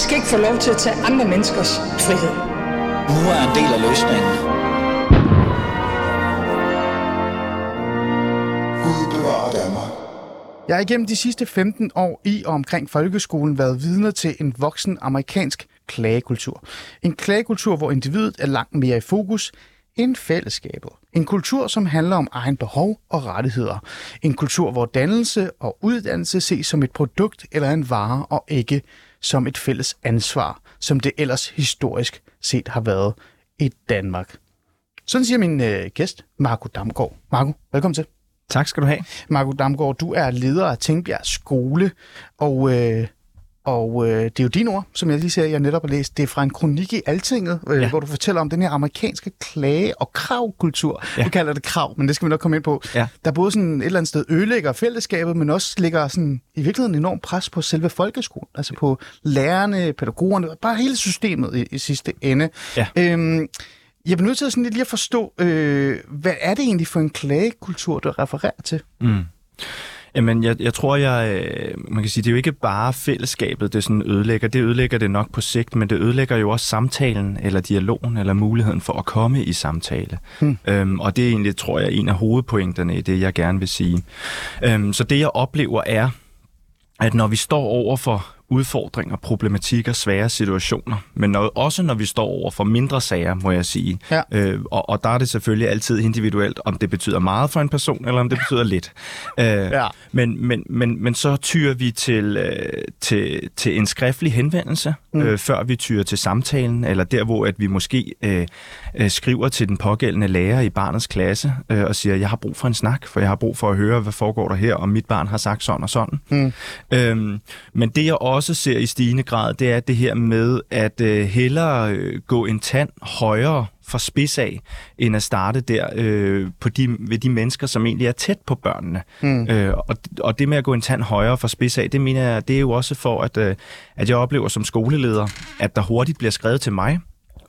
skal ikke få lov til at tage andre menneskers frihed. Nu er en del af løsningen. Gud bevarer Danmark. Jeg har igennem de sidste 15 år i og omkring folkeskolen været vidner til en voksen amerikansk klagekultur. En klagekultur, hvor individet er langt mere i fokus end fællesskabet. En kultur, som handler om egen behov og rettigheder. En kultur, hvor dannelse og uddannelse ses som et produkt eller en vare, og ikke som et fælles ansvar, som det ellers historisk set har været i Danmark. Sådan siger min øh, gæst, Marco Damgaard. Marco, velkommen til. Tak skal du have. Marco Damgaard, du er leder af Tingbjerg Skole, og, øh, og øh, det er jo din ord, som jeg lige siger, jeg netop har læst. Det er fra en kronik i Altinget, øh, ja. Hvor du fortæller om den her amerikanske klage- og kravkultur. Ja. Du kalder det krav, men det skal vi nok komme ind på. Ja. Der både sådan et eller andet sted ødelægger fællesskabet, men også lægger sådan, i virkeligheden enorm pres på selve folkeskolen. Altså på lærerne, pædagogerne, bare hele systemet i, i sidste ende. Ja. Øhm, jeg bliver nødt til sådan lidt lige at forstå, øh, hvad er det egentlig for en klagekultur, du refererer til? Mm. Jamen, jeg, jeg tror, jeg, øh, man kan sige, det er jo ikke bare fællesskabet, det sådan ødelægger. Det ødelægger det nok på sigt, men det ødelægger jo også samtalen, eller dialogen, eller muligheden for at komme i samtale. Hmm. Øhm, og det er egentlig, tror jeg, en af hovedpointerne i det, jeg gerne vil sige. Øhm, så det, jeg oplever, er, at når vi står over for udfordringer, problematikker, svære situationer, men når, også når vi står over for mindre sager, må jeg sige. Ja. Øh, og, og der er det selvfølgelig altid individuelt, om det betyder meget for en person, eller om det betyder lidt. Øh, Ja. men, men, men, men så tyrer vi til, øh, til, til en skriftlig henvendelse, mm. øh, før vi tyrer til samtalen, eller der, hvor at vi måske øh, øh, skriver til den pågældende lærer i barnets klasse, øh, og siger, jeg har brug for en snak, for jeg har brug for at høre, hvad foregår der her, og mit barn har sagt sådan og sådan. Mm. Øhm, men det, jeg også ser i stigende grad, det er det her med at øh, hellere øh, gå en tand højere fra spids af, end at starte der øh, på de, ved de mennesker, som egentlig er tæt på børnene. Mm. Øh, og, og det med at gå en tand højere fra spids af, det mener jeg, det er jo også for, at, øh, at jeg oplever som skoleleder, at der hurtigt bliver skrevet til mig,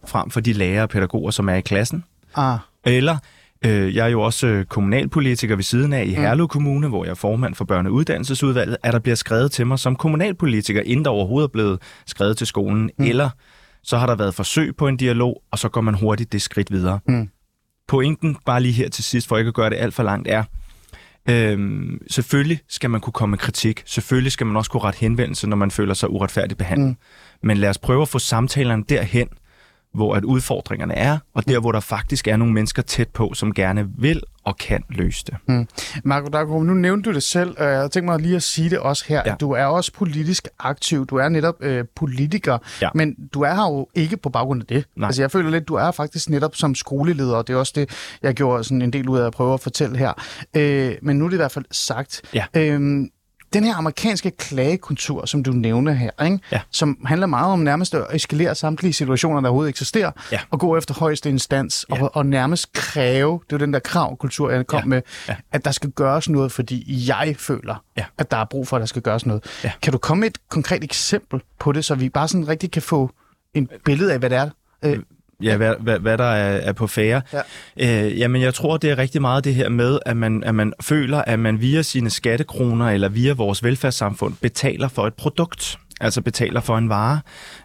frem for de lærere og pædagoger, som er i klassen. Ah. Eller, øh, jeg er jo også øh, kommunalpolitiker ved siden af i Herlev Kommune, hvor jeg er formand for børneuddannelsesudvalget, at der bliver skrevet til mig som kommunalpolitiker, inden der overhovedet er blevet skrevet til skolen. Mm. Eller så har der været forsøg på en dialog, og så går man hurtigt det skridt videre. Mm. Pointen, bare lige her til sidst, for ikke at gøre det alt for langt, er, Øhm, selvfølgelig skal man kunne komme med kritik. Selvfølgelig skal man også kunne rette henvendelse, når man føler sig uretfærdigt behandlet. Mm. Men lad os prøve at få samtalerne derhen, hvor at udfordringerne er, og der, hvor der faktisk er nogle mennesker tæt på, som gerne vil og kan løse det. Mm. Marco Daggaard, nu nævnte du det selv, og jeg tænker mig lige at sige det også her. Ja. Du er også politisk aktiv. Du er netop øh, politiker, Ja. men du er her jo ikke på baggrund af det. Nej. Altså, jeg føler lidt, du er faktisk netop som skoleleder, og det er også det, jeg gjorde sådan en del ud af at prøve at fortælle her. Øh, men nu er det i hvert fald sagt. Ja. Øhm, den her amerikanske klagekultur, som du nævner her, ikke? Ja. som handler meget om nærmest at eskalere samtlige situationer, der overhovedet eksisterer, Ja. og gå efter højeste instans, Ja. og, og nærmest kræve, det er jo den der kravkultur, jeg kom Ja. med, Ja. at der skal gøres noget, fordi jeg føler, Ja. at der er brug for, at der skal gøres noget. Ja. Kan du komme med et konkret eksempel på det, så vi bare sådan rigtig kan få en billede af, hvad det er? Øh, Ja, hvad, hvad, hvad der er, er på færre. Ja. Øh, jamen, jeg tror, det er rigtig meget det her med, at man, at man føler, at man via sine skattekroner eller via vores velfærdssamfund betaler for et produkt. Altså betaler for en vare.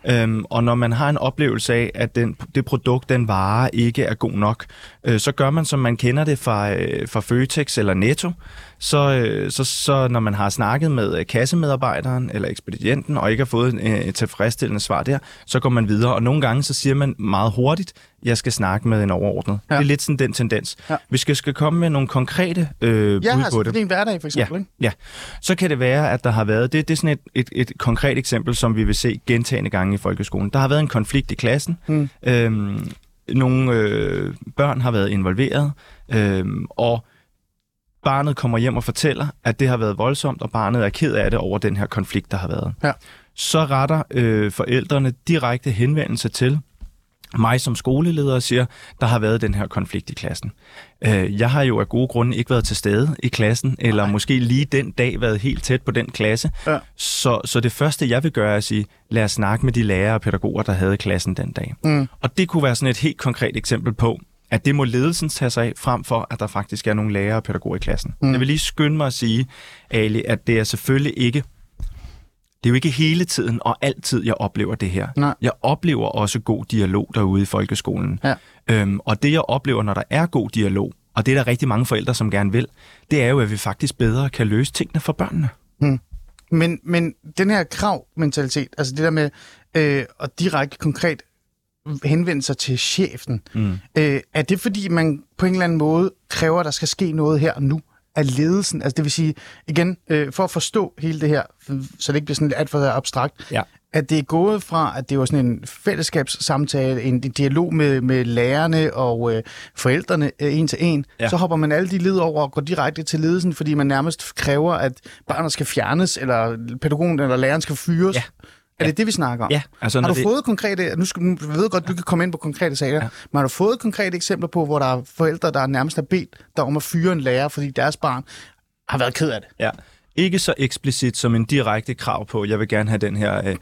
Øhm, og når man har en oplevelse af, at den, det produkt, den vare, ikke er god nok, øh, så gør man, som man kender det fra, øh, fra Føtex eller Netto. Så, øh, så, så når man har snakket med øh, kassemedarbejderen eller ekspedienten, og ikke har fået øh, et tilfredsstillende svar der, så går man videre. Og nogle gange, så siger man meget hurtigt, jeg skal snakke med en overordnet. Ja. Ja. Det er lidt sådan den tendens. Ja. Ja. Hvis jeg skal komme med nogle konkrete øh, ja, bud altså på det er en hverdag, for eksempel. Ja, Ikke? ja. Så kan det være, at der har været, det, det er sådan et, et, et konkret eksempel, som vi vil se gentagende gange i folkeskolen. Der har været en konflikt i klassen. Mm. Øhm, nogle øh, børn har været involveret, øhm, og barnet kommer hjem og fortæller, at det har været voldsomt, og barnet er ked af det over den her konflikt, der har været. Ja. Så retter øh, forældrene direkte henvendelse til mig som skoleleder og siger, der har været den her konflikt i klassen. Øh, jeg har jo af gode grunde ikke været til stede i klassen, eller Nej. måske lige den dag været helt tæt på den klasse. Ja. Så, så det første, jeg vil gøre, er at sige, lad os snakke med de lærere og pædagoger, der havde klassen den dag. Mm. Og det kunne være sådan et helt konkret eksempel på, at det må ledelsen tage sig af, frem for at der faktisk er nogle lærere og pædagoger i klassen. Mm. Mm. Jeg vil lige skynde mig at sige, Ali, at det er selvfølgelig ikke det er jo ikke hele tiden og altid, jeg oplever det her. Nej. Jeg oplever også god dialog derude i folkeskolen. Ja. Øhm, og det, jeg oplever, når der er god dialog, og det er der rigtig mange forældre, som gerne vil, det er jo, at vi faktisk bedre kan løse tingene for børnene. Men, men den her kravmentalitet, altså det der med øh, at direkte konkret henvende sig til chefen, Mm. øh, er det fordi, man på en eller anden måde kræver, at der skal ske noget her og nu af ledelsen? Altså det vil sige, igen, øh, for at forstå hele det her, så det ikke bliver sådan alt for abstrakt, Ja. at det er gået fra, at det var sådan en fællesskabssamtale, en dialog med, med lærerne og øh, forældrene øh, en til en, ja. Så hopper man alle de led over og går direkte til ledelsen, fordi man nærmest kræver, at børnene skal fjernes, eller pædagogen eller læreren skal fyres. Ja. Er det det, vi snakker om? Ja, altså Har du det, fået konkrete, nu skal nu jeg ved godt, du kan komme ind på konkrete sager, ja. Ja. men har du fået konkrete eksempler på, hvor der er forældre, der nærmest har bedt dig om at fyre en lærer, fordi deres barn har været ked af det? Ja. Ikke så eksplicit som en direkte krav på, jeg vil gerne have den her, øh,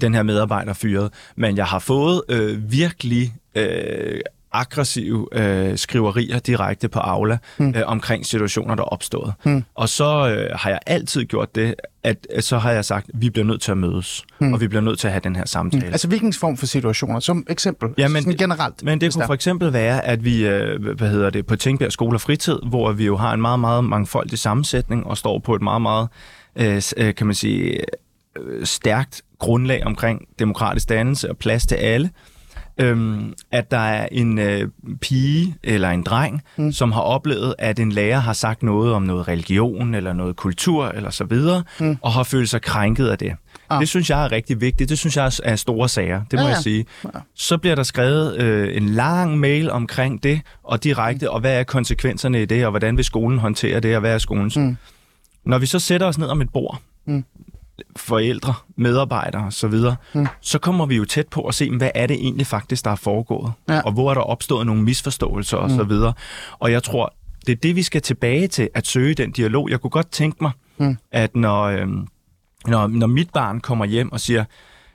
den her medarbejder fyret, men jeg har fået øh, virkelig øh, aggressive øh, skriverier direkte på Aula hmm. øh, omkring situationer, der er opstået. Hmm. Og så øh, har jeg altid gjort det, at så har jeg sagt, vi bliver nødt til at mødes, hmm. og vi bliver nødt til at have den her samtale. Altså hvilken form for situationer, som eksempel, Ja, men sådan generelt? Men det kunne for eksempel være, at vi øh, hvad hedder det, på Tingbjerg Skole og Fritid, hvor vi jo har en meget, meget mangfoldig sammensætning og står på et meget, meget, øh, øh, kan man sige, øh, stærkt grundlag omkring demokratisk dannelse og plads til alle. Øhm, at der er en øh, pige eller en dreng, mm. som har oplevet, at en lærer har sagt noget om noget religion eller noget kultur eller så videre, mm. og har følt sig krænket af det. Ah. Det synes jeg er rigtig vigtigt. Det synes jeg er- store sager. Det må Ja, ja, jeg sige. Så bliver der skrevet øh, en lang mail omkring det, og direkte, og hvad er konsekvenserne i det, og hvordan vil skolen håndtere det, og hvad er skolens... Mm. Når vi så sætter os ned om et bord, Mm. Forældre, medarbejdere osv., mm. så kommer vi jo tæt på at se, hvad er det egentlig faktisk, der er foregået, Ja. og hvor er der opstået nogle misforståelser osv. Mm. videre. Og jeg tror, det er det, vi skal tilbage til, at søge den dialog. Jeg kunne godt tænke mig, mm. at når, øhm, når, når mit barn kommer hjem og siger,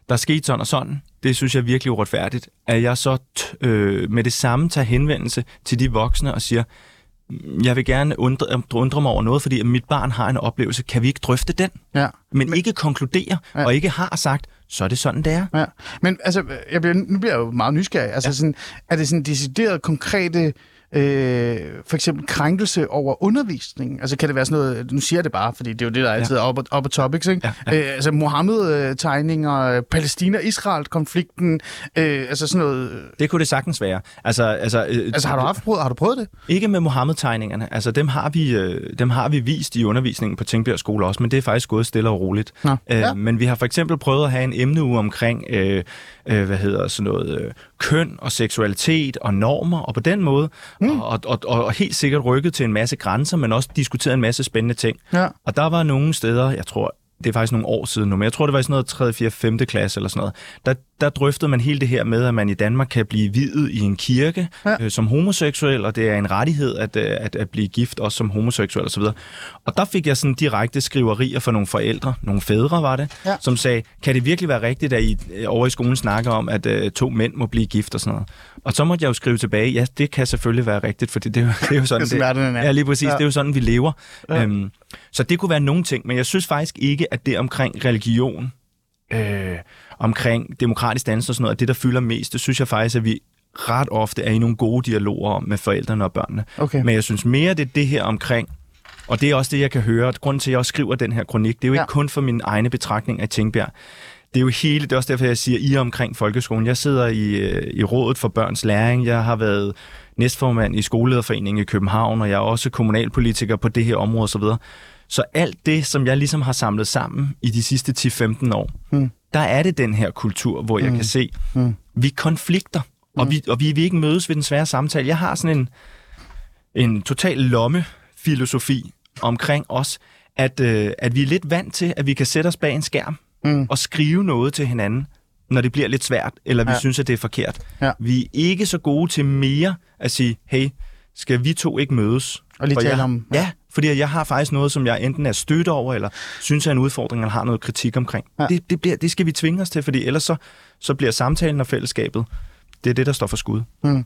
der er sket sådan og sådan, det synes jeg er virkelig uretfærdigt, at jeg så øh, med det samme tager henvendelse til de voksne og siger, jeg vil gerne undre, undre mig over noget, fordi mit barn har en oplevelse. Kan vi ikke drøfte den? Ja. Men, men ikke konkludere, Ja. ja. og ikke har sagt, så er det sådan, det er. Ja, men altså, jeg bliver, nu bliver jeg jo meget nysgerrig. Altså, ja. sådan, er det sådan decideret konkrete, øh, for eksempel krænkelse over undervisning? Altså, kan det være sådan noget, nu siger jeg det bare, fordi det er jo det, der altid er op, op topics, ikke? Ja, Øh, altså, Mohammed-tegninger, Palæstina-Israel-konflikten, øh, altså sådan noget... øh, Det kunne det sagtens være. Altså, altså, øh, Altså, har du, haft prøvet, har du prøvet det? Ikke med Mohammed-tegningerne. Altså, dem har, vi, øh, dem har vi vist i undervisningen på Tingbjerg Skole også, men det er faktisk gået stille og roligt. Nå, Øh, ja. Men vi har for eksempel prøvet at have en emneuge omkring, øh, øh, hvad hedder sådan noget, øh, køn og seksualitet og normer, og på den måde, mm. og, og, og, og helt sikkert rykket til en masse grænser, men også diskuteret en masse spændende ting. Ja. Og der var nogle steder, jeg tror, det er faktisk nogle år siden nu, men jeg tror, det var i sådan noget 3., 4., 5. klasse eller sådan noget. Der, der drøftede man hele det her med, at man i Danmark kan blive videt i en kirke Ja. øh, som homoseksuel, og det er en rettighed at, øh, at, at blive gift også som homoseksuel osv. Og der fik jeg sådan direkte skriverier fra nogle forældre, nogle fædre var det, Ja. som sagde, kan det virkelig være rigtigt, at I øh, over i skolen snakker om, at øh, to mænd må blive gift og sådan noget? Og så måtte jeg jo skrive tilbage, ja, det kan selvfølgelig være rigtigt, for det, det, er, jo, det er jo sådan, Det er. Ja, lige præcis. Ja. Det er jo sådan, vi lever. Ja. Øhm, så det kunne være nogle ting, men jeg synes faktisk ikke, at det omkring religion, øh, omkring demokratisk dannelse og sådan noget, at det, der fylder mest, det synes jeg faktisk, at vi ret ofte er i nogle gode dialoger om med forældrene og børnene. Okay. Men jeg synes mere, det er det her omkring, og det er også det, jeg kan høre. Grunden til, at jeg også skriver den her kronik, det er jo Ja. ikke kun for min egne betragtning af Tingbjerg. Det er jo hele, det er også derfor, jeg siger, I omkring folkeskolen. Jeg sidder i, øh, i rådet for børns læring. Jeg har været næstformand i skolelederforeningen i København, og jeg er også kommunalpolitiker på det her område osv. Så alt det, som jeg ligesom har samlet sammen i de sidste 10-15 år, Mm. der er det den her kultur, hvor jeg Mm. kan se, Mm. vi konflikter, og, vi, og vi vil ikke mødes ved den svære samtale. Jeg har sådan en, en total lommefilosofi omkring os, at, øh, at vi er lidt vant til, at vi kan sætte os bag en skærm Mm. og skrive noget til hinanden, når det bliver lidt svært, eller vi Ja. ja. synes, at det er forkert. Ja. Vi er ikke så gode til mere at sige, hey, skal vi to ikke mødes? Og lige For tale jeg, om- Ja, fordi jeg har faktisk noget, som jeg enten er stødt over, eller synes er en udfordring, eller har noget kritik omkring. Ja. Ja. Det, det, bliver, det skal vi tvinge os til, fordi ellers så, så bliver samtalen og fællesskabet, det er det, der står for skud. Mm.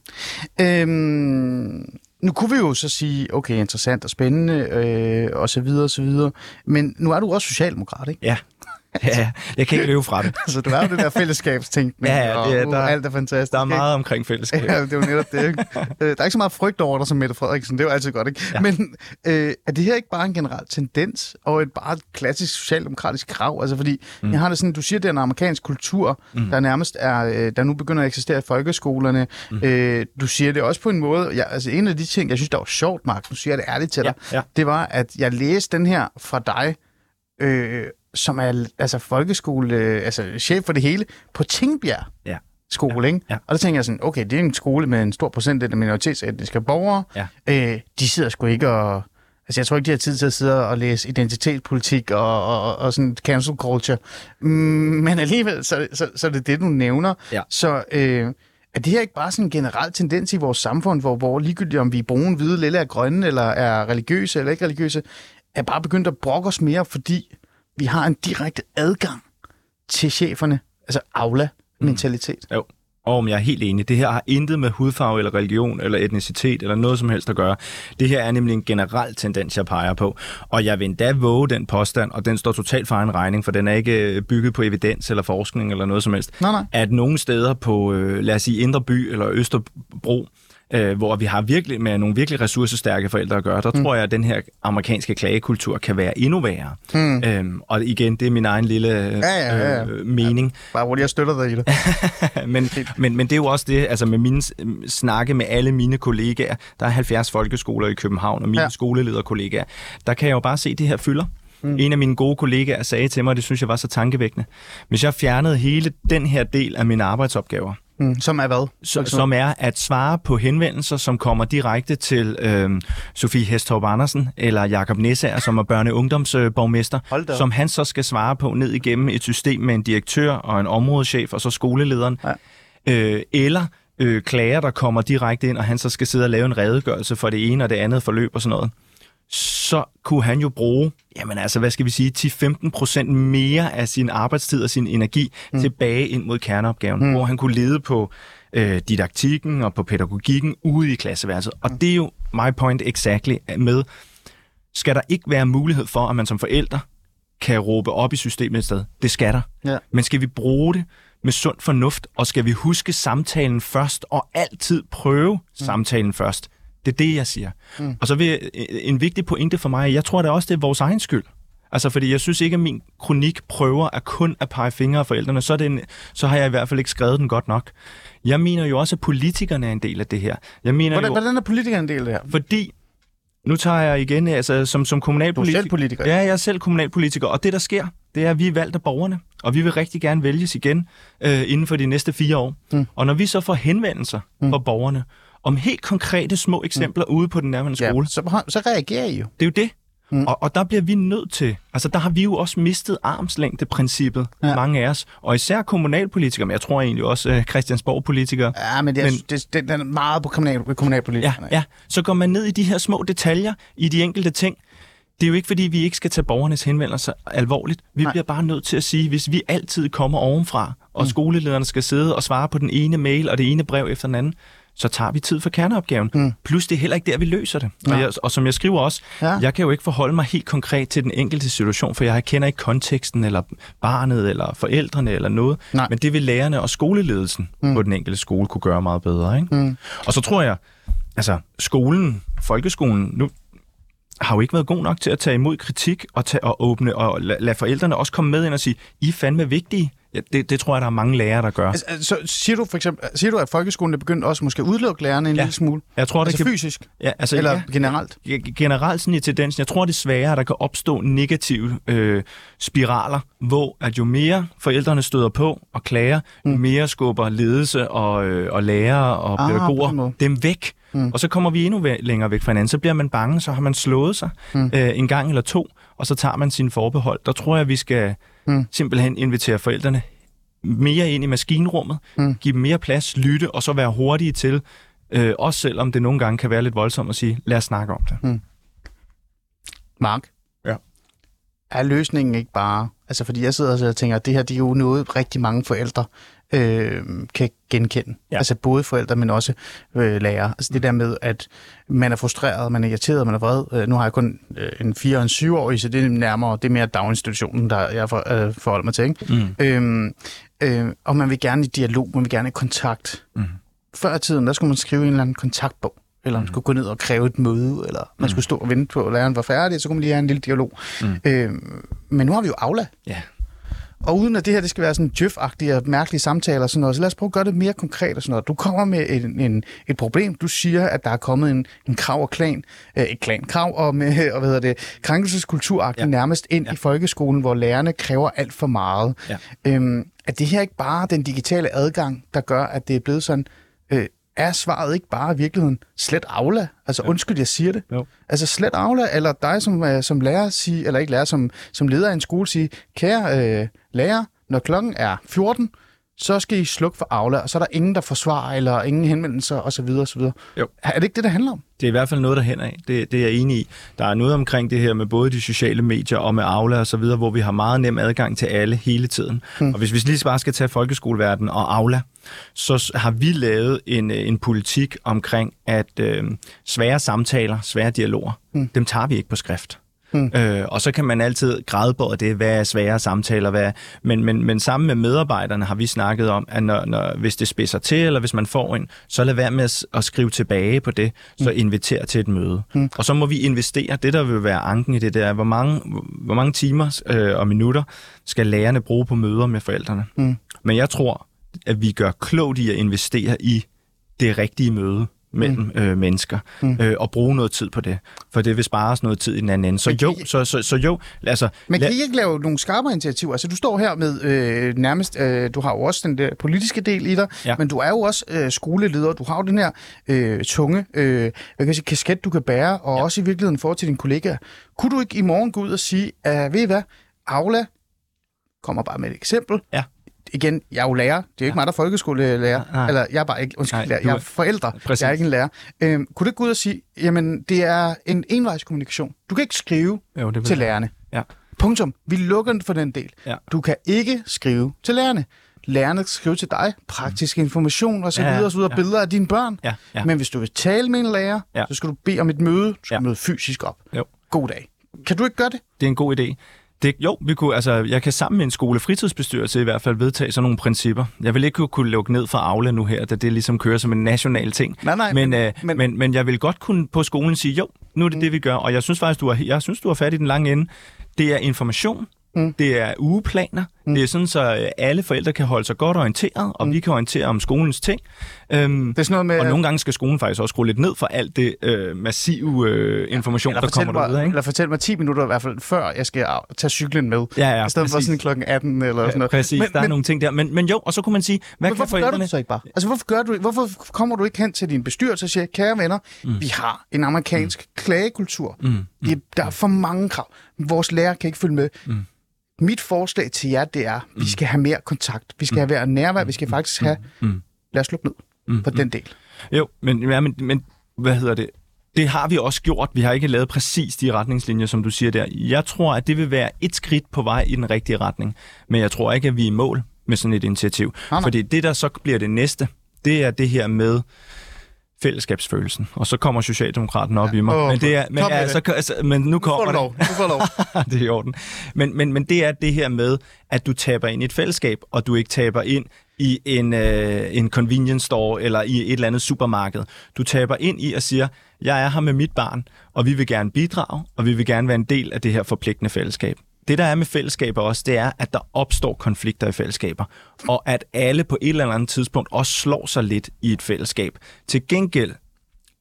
Øhm, nu kunne vi jo så sige, okay, interessant og spændende, øh, og så videre, og så videre. Men nu er du også socialdemokrat, ikke? Ja. Ja, jeg kan ikke løbe fra det. Altså, du er jo det der fællesskabstænkning, Ja, ja, det er- og uh, der- alt er fantastisk. Der er ikke? meget omkring fællesskab. Ja, det er jo netop det. Ikke? Øh, Der er ikke så meget frygt over dig som Mette Frederiksen. Det er jo altid godt, ikke? Ja. Men øh, er det her ikke bare en generel tendens og et bare et klassisk socialdemokratisk krav? Altså, fordi mm. jeg har det sådan, du siger, det er en amerikansk kultur, mm. der nærmest er, øh, der nu begynder at eksistere i folkeskolerne. Mm. Øh, du siger det også på en måde, ja, altså en af de ting, jeg synes, der var sjovt, Mark, nu siger jeg det ærligt til dig, Ja, ja. det var, at jeg læste den her fra dig, øh, som er altså folkeskole, øh, altså chef for det hele, på Tingbjerg Ja. skole, ikke? Ja. Og der tænker jeg sådan, okay, det er en skole med en stor procentdel af minoritetsetniske borgere. Ja. Øh, de sidder sgu ikke og... Altså, jeg tror ikke, de har tid til at sidde og læse identitetspolitik og, og, og sådan cancel culture. Mm, men alligevel, så, så, så er det det, du nævner. Ja. Så øh, er det her ikke bare sådan en generel tendens i vores samfund, hvor, hvor ligegyldigt om vi er brune, hvide, lille er grønne, eller er religiøse eller ikke religiøse, er bare begyndt at brokke os mere, fordi vi har en direkte adgang til cheferne, altså aula-mentalitet. Jo. Og jeg er helt enig. Det her har intet med hudfarve eller religion eller etnicitet eller noget som helst at gøre. Det her er nemlig en generel tendens, jeg peger på. Og jeg vil endda våge den påstand, og den står totalt for en regning, for den er ikke øh, bygget på evidens eller forskning eller noget som helst. Nej, nej. At nogle steder på, øh, lad os sige, Indre By eller Østerbro, øh, hvor vi har virkelig med nogle virkelig ressourcestærke forældre at gøre, der mm. tror jeg, at den her amerikanske klagekultur kan være endnu værre. Mm. Øhm, og igen, det er min egen lille øh, Ja, ja, ja, ja. Øh, mening. Bare hvor jeg støtter dig i det. men, men, men det er jo også det, altså med mine s- snakke med alle mine kollegaer, der er 70 folkeskoler i København, og mine Ja. ja. skolelederkollegaer, der kan jeg jo bare se, at det her fylder. Mm. En af mine gode kollegaer sagde til mig, og det synes jeg var så tankevækkende, hvis jeg fjernede hele den her del af mine arbejdsopgaver, Mm, som er hvad? så, som er at svare på henvendelser, som kommer direkte til øh, Sofie Hestorp Andersen eller Jakob Næsager, som er børne- og ungdomsborgmester, som han så skal svare på ned igennem et system med en direktør og en områdeschef og så skolelederen. Ja. Øh, eller øh, klager, der kommer direkte ind, og han så skal sidde og lave en redegørelse for det ene og det andet forløb og sådan noget. Så kunne han jo bruge, jamen altså, hvad skal vi sige, 10-15 procent mere af sin arbejdstid og sin energi mm. tilbage ind mod kerneopgaven, mm. hvor han kunne lede på øh, didaktikken og på pædagogikken ude i klasseværelset. Og det er jo my point exactly med, skal der ikke være mulighed for, at man som forældre kan råbe op i systemet et sted? Det skal der. Ja. Men skal vi bruge det med sund fornuft, og skal vi huske samtalen først, og altid prøve mm. samtalen først? Det er det, jeg siger. Mm. Og så vil jeg, en vigtig pointe for mig, jeg tror da også, det er vores egen skyld. Altså, fordi jeg synes ikke, at min kronik prøver at kun at pege fingre af forældrene, så, det en, så har jeg i hvert fald ikke skrevet den godt nok. Jeg mener jo også, at politikerne er en del af det her. Jeg mener Hvordan, jo, hvordan er politikeren en del af det her? fordi, nu tager jeg igen, altså som, som Du er kommunalpolitiker... selv politiker. Ja, jeg er selv kommunalpolitiker, og det der sker, det er, at vi er valgt af borgerne, og vi vil rigtig gerne vælges igen øh, inden for de næste fire år. Mm. Og når vi så får henvendelser mm. fra borgerne om helt konkrete små eksempler mm. ude på den nærmeste skole, Ja, så, så reagerer I jo. det er jo det. Mm. Og, og der bliver vi nødt til, altså der har vi jo også mistet armslængdeprincippet, Ja. ja. mange af os, og især kommunalpolitikere, men jeg tror egentlig også øh, Christiansborg-politikere, Ja, men det er, Men- det, det, den er meget på kommunal, Ja, kommunalpolitikerne. ja. Så går man ned i de her små detaljer, i de enkelte ting. Det er jo ikke, fordi vi ikke skal tage borgernes henvendelser alvorligt. Vi. Nej. bliver bare nødt til at sige, hvis vi altid kommer ovenfra, og mm. skolelederne skal sidde og svare på den ene mail og det ene brev efter den anden, så tager vi tid for kerneopgaven. Mm. Plus det er heller ikke der, vi løser det. Og, jeg, og som jeg skriver også, Ja. ja. jeg kan jo ikke forholde mig helt konkret til den enkelte situation, for jeg kender ikke konteksten, eller barnet, eller forældrene, eller noget. Nej. Men det vil lærerne og skoleledelsen mm. på den enkelte skole kunne gøre meget bedre. Ikke? Mm. Og så tror jeg, altså skolen, folkeskolen, nu har jo ikke været god nok til at tage imod kritik og, tage, og åbne og lade, lade forældrene også komme med ind og sige, I er fandme vigtige. Ja, det, det tror jeg, der er mange lærere, der gør. Altså, altså, så siger du for eksempel, siger du, at folkeskolen er begyndt også måske at udelukke lærerne en Ja. lille smule? Jeg tror, Altså det kan, fysisk? ja, altså, Eller ja, generelt? Ge- generelt sådan i tendensen. Jeg tror desværre, at der kan opstå negative øh, spiraler, hvor at jo mere forældrene støder på og klager, mm. jo mere skubber ledelse og, øh, og lærere og Ah, pædagoger dem væk. Mm. Og så kommer vi endnu længere væk fra hinanden. Så bliver man bange, så har man slået sig mm. øh, en gang eller to, og så tager man sine forbehold. Der tror jeg, vi skal mm. simpelthen invitere forældrene mere ind i maskinrummet, mm. give dem mere plads, lytte, og så være hurtige til, øh, også selvom det nogle gange kan være lidt voldsomt at sige, lad os snakke om det. Mark? Ja. Er løsningen ikke bare, Altså, fordi jeg sidder og tænker, at det her det er jo noget, rigtig mange forældre øh, kan genkende. Ja. Altså både forældre, men også øh, lærere. Altså det der med, at man er frustreret, man er irriteret, man er vred. Øh, nu har jeg kun øh, en 4- og en 7-årig, så det er nærmere, det er mere daginstitutionen, der jeg for, øh, forholder mig til. Ikke? Mm. Øhm, øh, og man vil gerne i dialog, man vil gerne i kontakt. Mm. Før i tiden, der skulle man skrive en eller anden kontaktbog eller man skulle gå ned og kræve et møde, eller man mm. skulle stå og vente på, at læreren var færdig, så kunne man lige have en lille dialog. Mm. Øh, men nu har vi jo Aula. Ja. Og uden at det her det skal være sådan djøf-agtige og mærkelige samtaler og sådan noget, så lad os prøve at gøre det mere konkret og sådan noget. Du kommer med en, en, et problem. Du siger, at der er kommet en, en krav og klan, øh, et klan krav og, med, og hvad hedder det, krænkelseskultur ja. nærmest ind ja. i folkeskolen, hvor lærerne kræver alt for meget. Ja. Øhm, er det her ikke bare den digitale adgang, der gør, at det er blevet sådan, øh, er svaret ikke bare i virkeligheden slet Aula? Altså jo. undskyld, jeg siger det. Jo. Altså slet Aula, eller dig som, uh, som lærer sige, eller ikke lærer, som, som leder af en skole sige, kære uh, lærer, når klokken er 14, så skal I slukke for Aula, og så er der ingen, der forsvarer, eller ingen henvendelser osv. osv. Jo. Er det ikke det, det handler om? Det er i hvert fald noget, der hænder af. Det, det er jeg enig i. Der er noget omkring det her med både de sociale medier og med Aula og så videre, hvor vi har meget nem adgang til alle hele tiden. Hmm. Og hvis vi lige bare skal tage folkeskoleverden og Aula, så har vi lavet en, en politik omkring, at øh, svære samtaler, svære dialoger, hmm. dem tager vi ikke på skrift. Mm. Øh, og så kan man altid grædebåde det, hvad er svære samtaler, hvad men, men, men sammen med medarbejderne har vi snakket om, at når, når, hvis det spidser til, eller hvis man får en, så lad være med at, at skrive tilbage på det, så mm. inviter til et møde. Mm. Og så må vi investere, det der vil være anken i det, der hvor mange, hvor mange timer øh, og minutter skal lærerne bruge på møder med forældrene. Mm. Men jeg tror, at vi gør klogt i at investere i det rigtige møde mellem mm. øh, mennesker, mm. øh, og bruge noget tid på det, for det vil spare os noget tid i den anden ende. Så jo, I, så, så, så jo, altså... Men kan I ikke lave nogle skarpere initiativer? Altså, du står her med øh, nærmest, øh, du har jo også den der politiske del i dig, ja. men du er jo også øh, skoleleder, du har jo den her øh, tunge øh, hvad kan jeg sige, kasket, du kan bære, og ja. også i virkeligheden for til dine kollegaer. Kunne du ikke i morgen gå ud og sige, at ved I hvad, Aula, kommer bare med et eksempel, ja igen, jeg er jo lærer. Det er jo ikke ja. mig, der er folkeskolelærer. Nej. Eller jeg er bare ikke, undskyld, Nej, lærer. Jeg er forældre. Præcis. Jeg er ikke en lærer. Øhm, kunne du ikke gå ud og sige, jamen, det er en envejskommunikation. Du kan ikke skrive jo, det til lærerne. Ja. Punktum. Vi lukker den for den del. Ja. Du kan ikke skrive til lærerne. Lærerne skal skrive til dig, praktisk information og så videre, og så videre, ja. billeder af dine børn. Ja. Ja. Men hvis du vil tale med en lærer, ja. så skal du bede om et møde, du skal ja. møde fysisk op. Jo. God dag. Kan du ikke gøre det? Det er en god idé. Det, jo, vi kunne, altså, jeg kan sammen med en skole fritidsbestyrelse i hvert fald vedtage sådan nogle principper. Jeg vil ikke kunne lukke ned for Aula nu her, da det ligesom kører som en national ting. Nej, nej, men, men, øh, men, men, men jeg vil godt kunne på skolen sige, jo, nu er det mm. det, vi gør. Og jeg synes faktisk, du har, jeg synes, du har fat i den lange ende. Det er information, Mm. Det er ugeplaner. Mm. Det er sådan, så øh, alle forældre kan holde sig godt orienteret, og mm. vi kan orientere om skolens ting. Øhm, det er sådan noget med, og nogle gange skal skolen faktisk også skrue lidt ned for alt det øh, massive øh, information, der kommer mig, derude. Ikke? Eller fortæl mig 10 minutter i hvert fald, før jeg skal tage cyklen med. Ja, ja, I stedet præcis. for sådan klokken 18 eller sådan noget. Præcis, men, der er nogle ting der. Men, men jo, og så kunne man sige, hvad men kan forældrene... gør du det så ikke bare? Altså, hvorfor, gør du, hvorfor kommer du ikke hen til din bestyrelse og siger, kære venner, mm. vi har en amerikansk mm. klagekultur. Mm. Mm. Det, der er for mange krav. Vores lærer kan ikke følge med. Mm mit forslag til jer, det er, at vi mm. skal have mere kontakt. Vi skal mm. have mere nærvær. Vi skal mm. faktisk have... Mm. Lad os lukke ned mm. på den del. Jo, men, ja, men, men hvad hedder det? Det har vi også gjort. Vi har ikke lavet præcis de retningslinjer, som du siger der. Jeg tror, at det vil være et skridt på vej i den rigtige retning. Men jeg tror ikke, at vi er i mål med sådan et initiativ. Ah, Fordi det, der så bliver det næste, det er det her med fællesskabsfølelsen. Og så kommer Socialdemokraten op ja. i mig. Oh, men, det er, men, ja, så, altså, men nu kommer du lov. det. Du får lov. det er i orden. Men, men, men det er det her med, at du taber ind i et fællesskab, og du ikke taber ind i en, øh, en convenience store eller i et eller andet supermarked. Du taber ind i og siger, jeg er her med mit barn, og vi vil gerne bidrage, og vi vil gerne være en del af det her forpligtende fællesskab det, der er med fællesskaber også, det er, at der opstår konflikter i fællesskaber, og at alle på et eller andet tidspunkt også slår sig lidt i et fællesskab. Til gengæld,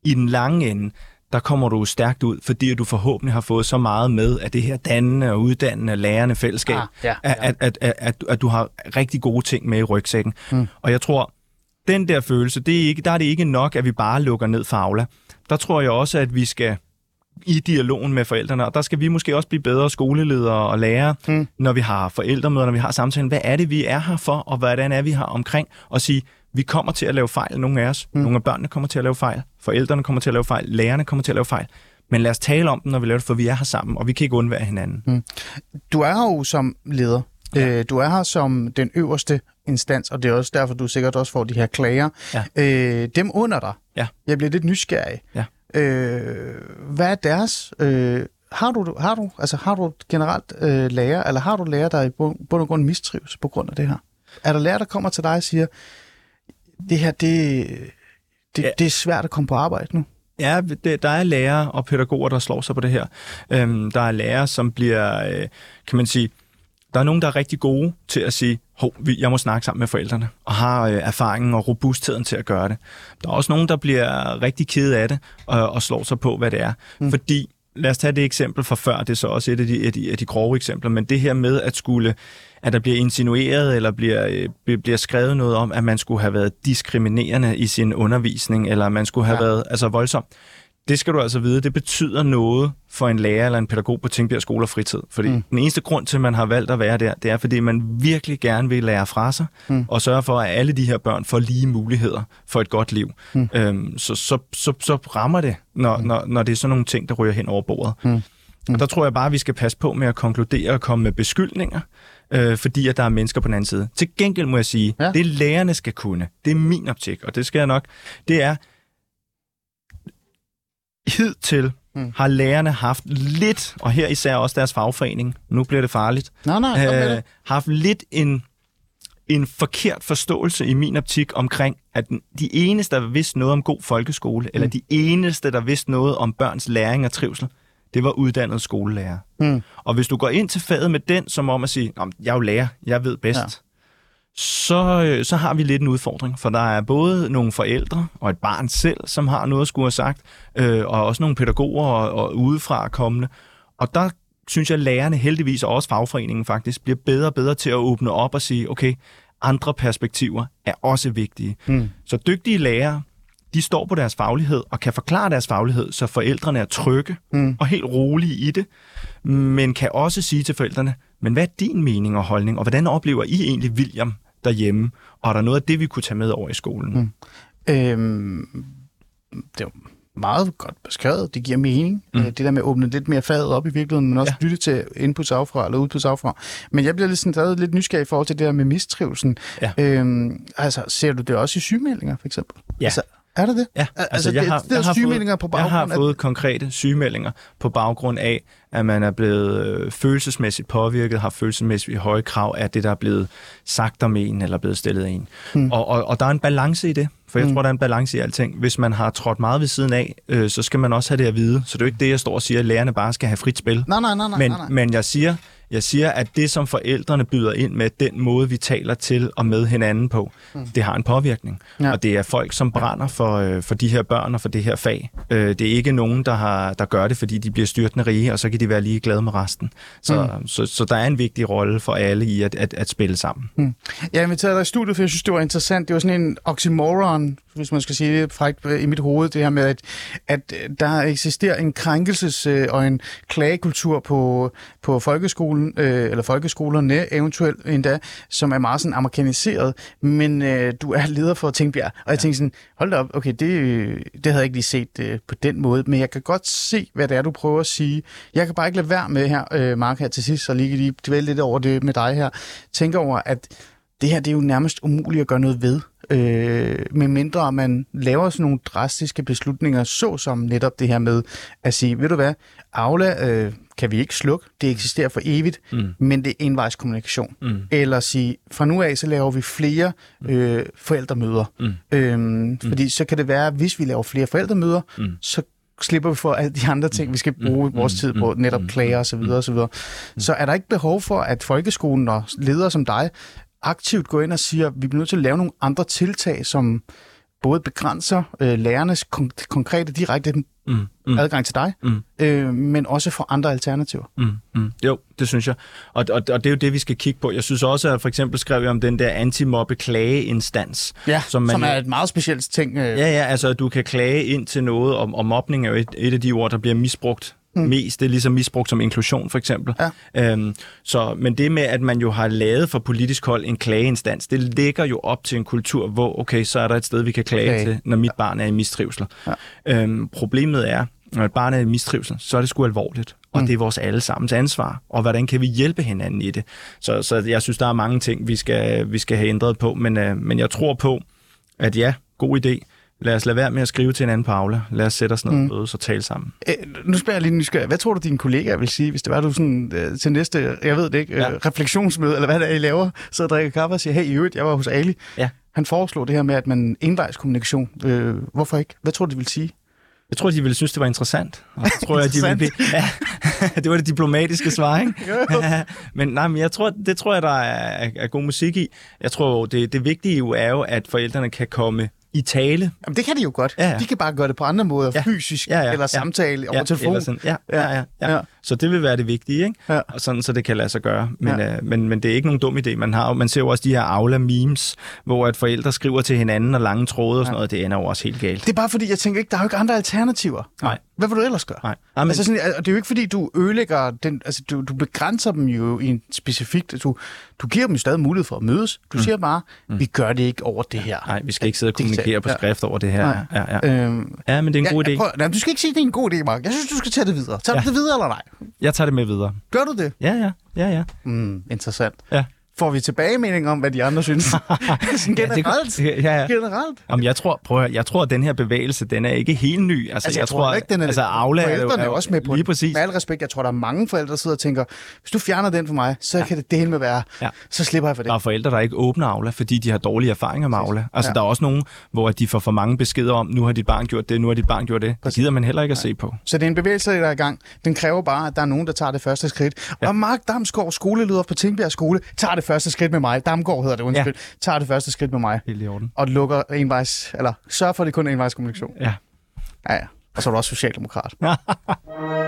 i den lange ende, der kommer du stærkt ud, fordi du forhåbentlig har fået så meget med af det her dannende og uddannende, lærende fællesskab, ah, ja, ja. At, at, at, at, at du har rigtig gode ting med i rygsækken. Mm. Og jeg tror, den der følelse, det er ikke, der er det ikke nok, at vi bare lukker ned for Aula. Der tror jeg også, at vi skal i dialogen med forældrene, og der skal vi måske også blive bedre skoleledere og lærere, mm. når vi har forældremøder, når vi har samtalen. Hvad er det, vi er her for, og hvordan er vi her omkring? Og sige, vi kommer til at lave fejl, nogle af os. Mm. Nogle af børnene kommer til at lave fejl, forældrene kommer til at lave fejl, lærerne kommer til at lave fejl. Men lad os tale om den, når vi laver det, for vi er her sammen, og vi kan ikke undvære hinanden. Mm. Du er her jo som leder. Ja. Øh, du er her som den øverste instans, og det er også derfor, du sikkert også får de her klager. Ja. Øh, dem under dig. Ja. Jeg bliver lidt nysgerrig. Ja. Øh, hvad er deres... Øh, har du, har du, altså har du generelt øh, lærer, eller har du lærer, der i bund og grund mistrives på grund af det her? Er der lærer, der kommer til dig og siger, det her, det, det, Ja. det er svært at komme på arbejde nu? Ja, det, der er lærere og pædagoger, der slår sig på det her. Øhm, der er lærere, som bliver, øh, kan man sige, der er nogen, der er rigtig gode til at sige, hov, jeg må snakke sammen med forældrene, og har øh, erfaringen og robustheden til at gøre det. Der er også nogen, der bliver rigtig kede af det, og, og slår sig på, hvad det er. Mm. Fordi, lad os tage det eksempel fra før, det er så også et af de, af de, af de grove eksempler, men det her med at skulle, at der bliver insinueret, eller bliver, øh, bliver- skrevet noget om, at man skulle have været diskriminerende i sin undervisning, eller man skulle have ja. været altså voldsom. Det skal du altså vide, det betyder noget for en lærer eller en pædagog på Tingbjerg Skole og Fritid. Fordi mm. den eneste grund til, at man har valgt at være der, det er, fordi man virkelig gerne vil lære fra sig, mm. og sørge for, at alle de her børn får lige muligheder for et godt liv. Mm. Øhm, så, så, så, så rammer det, når, mm. når, når det er sådan nogle ting, der ryger hen over bordet. Mm. Og der tror jeg bare, at vi skal passe på med at konkludere og komme med beskyldninger, øh, fordi at der er mennesker på den anden side. Til gengæld må jeg sige, ja. det lærerne skal kunne, det er min optik, og det skal jeg nok, det er, hidtil mm. har lærerne haft lidt, og her især også deres fagforening, nu bliver det farligt, Nej, nej, øh, det. haft lidt en, en forkert forståelse i min optik omkring, at de eneste, der vidste noget om god folkeskole, mm. eller de eneste, der vidste noget om børns læring og trivsel, det var uddannede skolelærer. Mm. Og hvis du går ind til faget med den, som om at sige, "Nå, men jeg er jo lærer, jeg ved bedst. Så, øh, så har vi lidt en udfordring, for der er både nogle forældre og et barn selv, som har noget at skulle have sagt, øh, og også nogle pædagoger og, og udefra kommende. Og der synes jeg, at lærerne heldigvis, og også fagforeningen faktisk, bliver bedre og bedre til at åbne op og sige, okay, andre perspektiver er også vigtige. Mm. Så dygtige lærere, de står på deres faglighed og kan forklare deres faglighed, så forældrene er trygge Mm. og helt rolige i det, men kan også sige til forældrene, men hvad er din mening og holdning, og hvordan oplever I egentlig William derhjemme, og er der noget af det, vi kunne tage med over i skolen? Mm. Øhm, det er jo meget godt beskrevet. Det giver mening. Mm. Det der med at åbne lidt mere faget op i virkeligheden, men også ja. Lytte til inputs afra eller udputs afra. Men jeg bliver lidt, sådan, stadig lidt nysgerrig i forhold til det der med mistrivelsen. Ja. Øhm, altså, ser du det også i sygemeldinger, for eksempel? Ja. Altså, er det det? Ja, altså, det, det er sygemeldinger fået, på baggrund jeg har fået konkrete sygemeldinger på baggrund af, at man er blevet øh, følelsesmæssigt påvirket, har følelsesmæssigt høje krav af det, der er blevet sagt om en, eller blevet stillet af en. Hmm. Og, og, og der er en balance i det, for jeg Hmm. tror, der er en balance i alting. Hvis man har trådt meget ved siden af, øh, så skal man også have det at vide. Så det er jo ikke det, jeg står og siger, at lærerne bare skal have frit spil. Nej, nej, nej, nej. men, nej, nej. men jeg siger, jeg siger, at det, som forældrene byder ind med, den måde, vi taler til og med hinanden på, mm. det har en påvirkning. Ja. Og det er folk, som brænder for, øh, for de her børn og for det her fag. Øh, det er ikke nogen, der, har, der gør det, fordi de bliver styrtende rige, og så kan de være lige glade med resten. Så, mm. så, så der er en vigtig rolle for alle i at, at, at spille sammen. Mm. Jeg inviterede dig i studiet, for jeg synes, det var interessant. Det var sådan en oxymoron, hvis man skal sige det frækt øh, i mit hoved, det her med, at, at øh, der eksisterer en krænkelses- og en klagekultur på, på folkeskolen, øh, eller folkeskolerne eventuelt endda, som er meget sådan amerikaniseret, men øh, du er leder for Tingbjerg. Og jeg tænkte sådan, hold da op, okay, det, det havde jeg ikke lige set øh, på den måde, men jeg kan godt se, hvad det er, du prøver at sige. Jeg kan bare ikke lade være med her, øh, Mark, her til sidst, så lige lige dvæle lidt over det med dig her. Tænker over, at det her det er jo nærmest umuligt at gøre noget ved, øh, medmindre man laver sådan nogle drastiske beslutninger, såsom netop det her med at sige, ved du hvad, Aula øh, kan vi ikke slukke, det eksisterer for evigt, mm. men det er envejskommunikation. Mm. Eller sige, fra nu af, så laver vi flere øh, forældremøder. Mm. Øhm, fordi så kan det være, hvis vi laver flere forældremøder, mm. så slipper vi for alle de andre ting, vi skal bruge vores tid på, netop klager osv. osv. Så er der ikke behov for, at folkeskolen og ledere som dig aktivt går ind og siger, at vi bliver nødt til at lave nogle andre tiltag, som både begrænser øh, lærernes kon- konkrete direkte Mm. Mm. adgang til dig, Mm. øh, men også for andre alternativer. Mm, mm. Jo, det synes jeg. Og, og, og det er jo det, vi skal kigge på. Jeg synes også, at for eksempel skrev jeg om den der anti-mobbe-klageinstans. Ja, som, man som er et meget specielt ting. Øh, Ja, ja, altså at du kan klage ind til noget, og, og mobning er jo et, et af de ord, der bliver misbrugt mm. mest. Det er ligesom misbrugt som inklusion, for eksempel. Ja. Øhm, så, men det med, at man jo har lavet for politisk hold en klageinstans, det ligger jo op til en kultur, hvor, okay, så er der et sted, vi kan klage, klage. til, når mit barn er i mistrivsel. Ja. Øhm, problemet er, når et barn er i mistrivsel, så er det sgu alvorligt. Og mm. det er vores allesammens ansvar. Og hvordan kan vi hjælpe hinanden i det? Så, så jeg synes, der er mange ting, vi skal, vi skal have ændret på. Men, øh, men jeg tror på, at ja, god idé. Lad os lade være med at skrive til en anden på Aula. Lad os sætte os ned mm. og så tale sammen. Øh, nu spørger jeg lige nysgerrig. Hvad tror du, dine kollegaer vil sige, hvis det var du sådan, øh, til næste, jeg ved det ikke, ja. øh, refleksionsmøde, eller hvad det er, I laver, så og drikker kaffe og siger, hey, i øvrigt, jeg var hos Ali. Ja. Han foreslog det her med, at man envejskommunikation. Øh, hvorfor ikke? Hvad tror du, de vil sige? Jeg tror, de ville synes, det var interessant. Og så tror jeg, de ville blive... ja, det var det diplomatiske svar, ikke? men nej, men jeg tror, det tror jeg, der er, er god musik i. Jeg tror, det, det vigtige jo er jo, at forældrene kan komme i tale. Jamen, det kan de jo godt. Ja, ja. De kan bare gøre det på andre måder, Ja. fysisk, Ja, ja, eller ja. samtale Ja, over telefon. eller sådan. Ja, ja, ja, ja. Ja. Ja. Så det vil være det vigtige, ikke? Ja. Og sådan, så det kan lade sig gøre. Men, Ja. ja. øh, men, men det er ikke nogen dum idé. Man, har, man ser jo også de her Aula-memes, hvor at forældre skriver til hinanden og lange tråde og sådan noget. Det ender jo også helt galt. Det er bare fordi, jeg tænker ikke, der er jo ikke andre alternativer. Nej. Hvad vil du ellers gøre? Nej. Nej, men, Altså sådan, og det er jo ikke fordi, du ødelægger den, altså du, du begrænser dem jo i en specifikt, du, du giver dem jo stadig mulighed for at mødes. Du mm. siger bare, vi gør det ikke over det her. nej, vi skal ikke sidde og kommunikere på Ja. skrift over det her. Nej. Ja, ja. Øhm, ja, men det er en god ja, idé. Prøv, nej, du skal ikke sige, at det er en god idé, Mark. Jeg synes, du skal tage det videre. Tager Ja. det videre eller nej? Jeg tager det med videre. Gør du det? Ja, ja, ja, ja. Mm, interessant. ja. Får vi tilbagemelding om, hvad de andre synes? Generelt? Ja, det, ja, ja. Generelt? Jamen, jeg tror, prøv at, høre, jeg tror, at den her bevægelse, den er ikke helt ny. Altså, Altså, jeg, tror ikke, den er... altså, Aula er jo, forældrene er er jo også med på lige præcis. Med al respekt, jeg tror, der er mange forældre, der sidder og tænker, hvis du fjerner den for mig, så ja. kan det dele med være. Ja. Så slipper jeg for det. Der er forældre, der ikke åbner Aula, fordi de har dårlige erfaringer med Aula. Altså, Ja. der er også nogen, hvor de får for mange beskeder om, nu har dit barn gjort det, nu har dit barn gjort det. Det gider man heller ikke at se på. Så det er en bevægelse, der er i gang. Den kræver bare, at der er nogen, der tager det første skridt. Ja. Og Mark Damsgaard, skoleleder på Tingbjerg Skole, tager det første skridt med mig. Damgaard hedder det, undskyld. Ja. Tager det første skridt med mig. Helt i orden. Og lukker envejs, eller sørger for, at det kun er envejs kommunikation. Ja. Ja, ja. Og så er du også socialdemokrat.